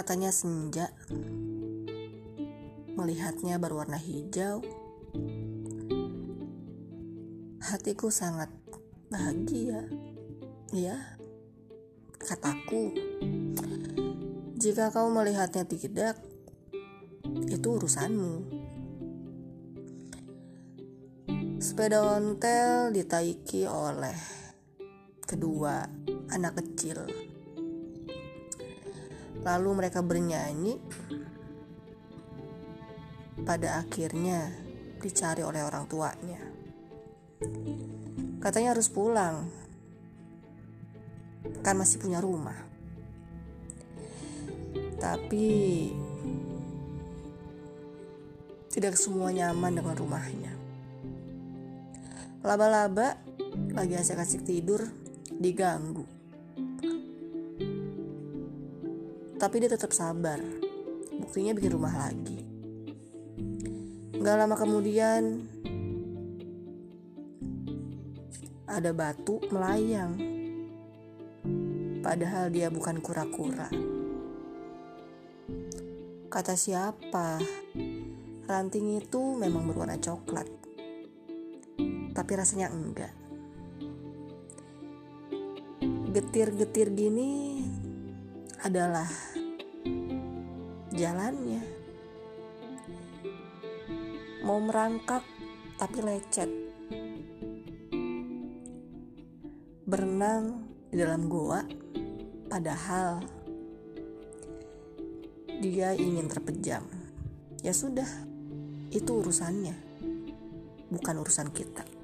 Katanya senja. Melihatnya berwarna hijau. Hatiku sangat bahagia. Ya Kataku Jika kau melihatnya tidak Itu urusanmu. Sepeda ontel ditaiki oleh kedua anak kecil. Lalu mereka bernyanyi. Pada akhirnya dicari oleh orang tuanya. Katanya harus pulang. Kan masih punya rumah. Tapi tidak semua nyaman dengan rumahnya. Laba-laba lagi asik-asik tidur diganggu. Tapi dia tetap sabar. Buktinya bikin rumah lagi. Gak lama kemudian ada batu melayang. Padahal dia bukan kura-kura. Kata siapa? Ranting itu memang berwarna coklat tapi rasanya enggak. Getir-getir gini adalah jalannya. Mau merangkak tapi lecet. Berenang di dalam goa padahal dia ingin terpejam. Ya sudah, itu urusannya. Bukan urusan kita.